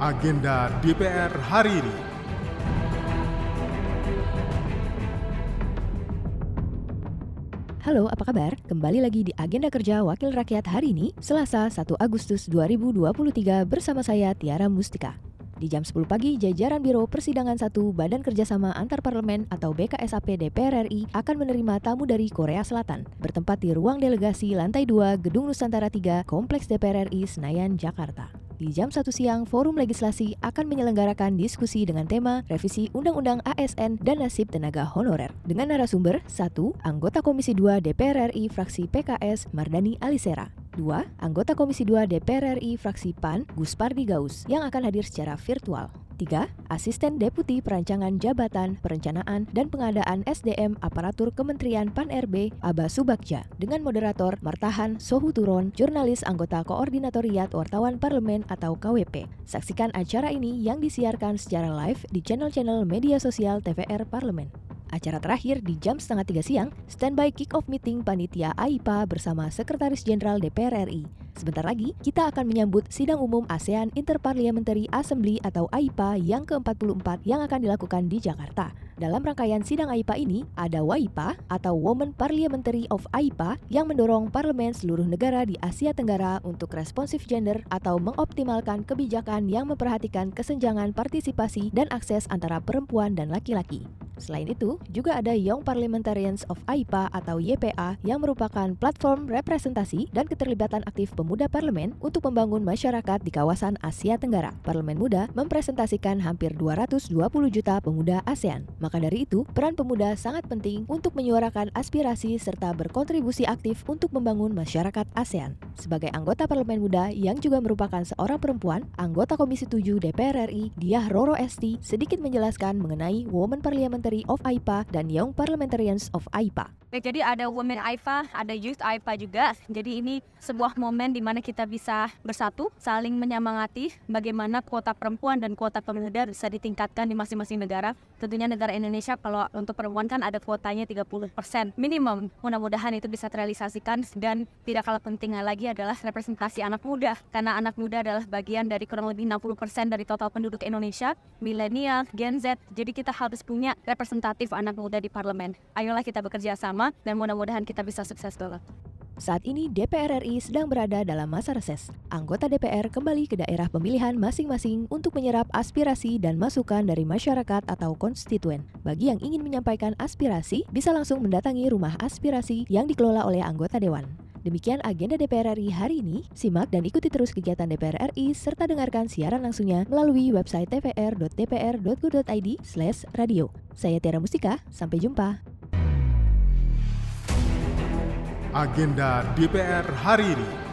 agenda DPR hari ini. Halo, apa kabar? Kembali lagi di Agenda Kerja Wakil Rakyat hari ini, Selasa 1 Agustus 2023 bersama saya Tiara Mustika. Di jam 10 pagi, jajaran Biro Persidangan 1 Badan Kerjasama Antar Parlemen atau BKSAP DPR RI akan menerima tamu dari Korea Selatan, bertempat di ruang delegasi lantai 2 Gedung Nusantara 3 Kompleks DPR RI Senayan, Jakarta. Di jam 1 siang, Forum Legislasi akan menyelenggarakan diskusi dengan tema Revisi Undang-Undang ASN dan Nasib Tenaga Honorer. Dengan narasumber, 1. Anggota Komisi 2 DPR RI Fraksi PKS Mardani Alisera. 2. Anggota Komisi 2 DPR RI Fraksi PAN Gus Pardi Gaus yang akan hadir secara virtual. 3. Asisten Deputi Perancangan Jabatan, Perencanaan, dan Pengadaan SDM Aparatur Kementerian PAN-RB Aba Subakja dengan moderator Martahan Sohu Turon, jurnalis anggota Koordinatoriat Wartawan Parlemen atau KWP. Saksikan acara ini yang disiarkan secara live di channel-channel media sosial TVR Parlemen. Acara terakhir di jam setengah tiga siang, standby kick-off meeting panitia AIPA bersama Sekretaris Jenderal DPR RI. Sebentar lagi, kita akan menyambut sidang umum ASEAN Interparliamentary Assembly atau AIPA yang ke-44 yang akan dilakukan di Jakarta. Dalam rangkaian sidang AIPA ini, ada WAIPA atau Women Parliamentary of AIPA yang mendorong parlemen seluruh negara di Asia Tenggara untuk responsif gender atau mengoptimalkan kebijakan yang memperhatikan kesenjangan partisipasi dan akses antara perempuan dan laki-laki. Selain itu, juga ada Young Parliamentarians of AIPA atau YPA yang merupakan platform representasi dan keterlibatan aktif pemuda parlemen untuk membangun masyarakat di kawasan Asia Tenggara. Parlemen Muda mempresentasikan hampir 220 juta pemuda ASEAN. Maka dari itu, peran pemuda sangat penting untuk menyuarakan aspirasi serta berkontribusi aktif untuk membangun masyarakat ASEAN. Sebagai anggota Parlemen Muda yang juga merupakan seorang perempuan, anggota Komisi 7 DPR RI, Diah Roro Esti sedikit menjelaskan mengenai Women Parliamentary Parliamentary of AIPA dan Young Parliamentarians of AIPA. Baik, jadi ada Women AIPA, ada Youth AIPA juga. Jadi ini sebuah momen di mana kita bisa bersatu, saling menyemangati bagaimana kuota perempuan dan kuota pemuda bisa ditingkatkan di masing-masing negara. Tentunya negara Indonesia kalau untuk perempuan kan ada kuotanya 30% minimum. Mudah-mudahan itu bisa terrealisasikan dan tidak kalah pentingnya lagi adalah representasi anak muda. Karena anak muda adalah bagian dari kurang lebih 60% dari total penduduk Indonesia, milenial, Gen Z. Jadi kita harus punya representatif anak muda di parlemen. Ayolah kita bekerja sama dan mudah-mudahan kita bisa sukses dulu. Saat ini DPR RI sedang berada dalam masa reses. Anggota DPR kembali ke daerah pemilihan masing-masing untuk menyerap aspirasi dan masukan dari masyarakat atau konstituen. Bagi yang ingin menyampaikan aspirasi, bisa langsung mendatangi rumah aspirasi yang dikelola oleh anggota dewan. Demikian agenda DPR RI hari ini. Simak dan ikuti terus kegiatan DPR RI serta dengarkan siaran langsungnya melalui website tvr.dpr.go.id/radio. Saya Tiara Mustika, sampai jumpa. agenda DPR hari ini.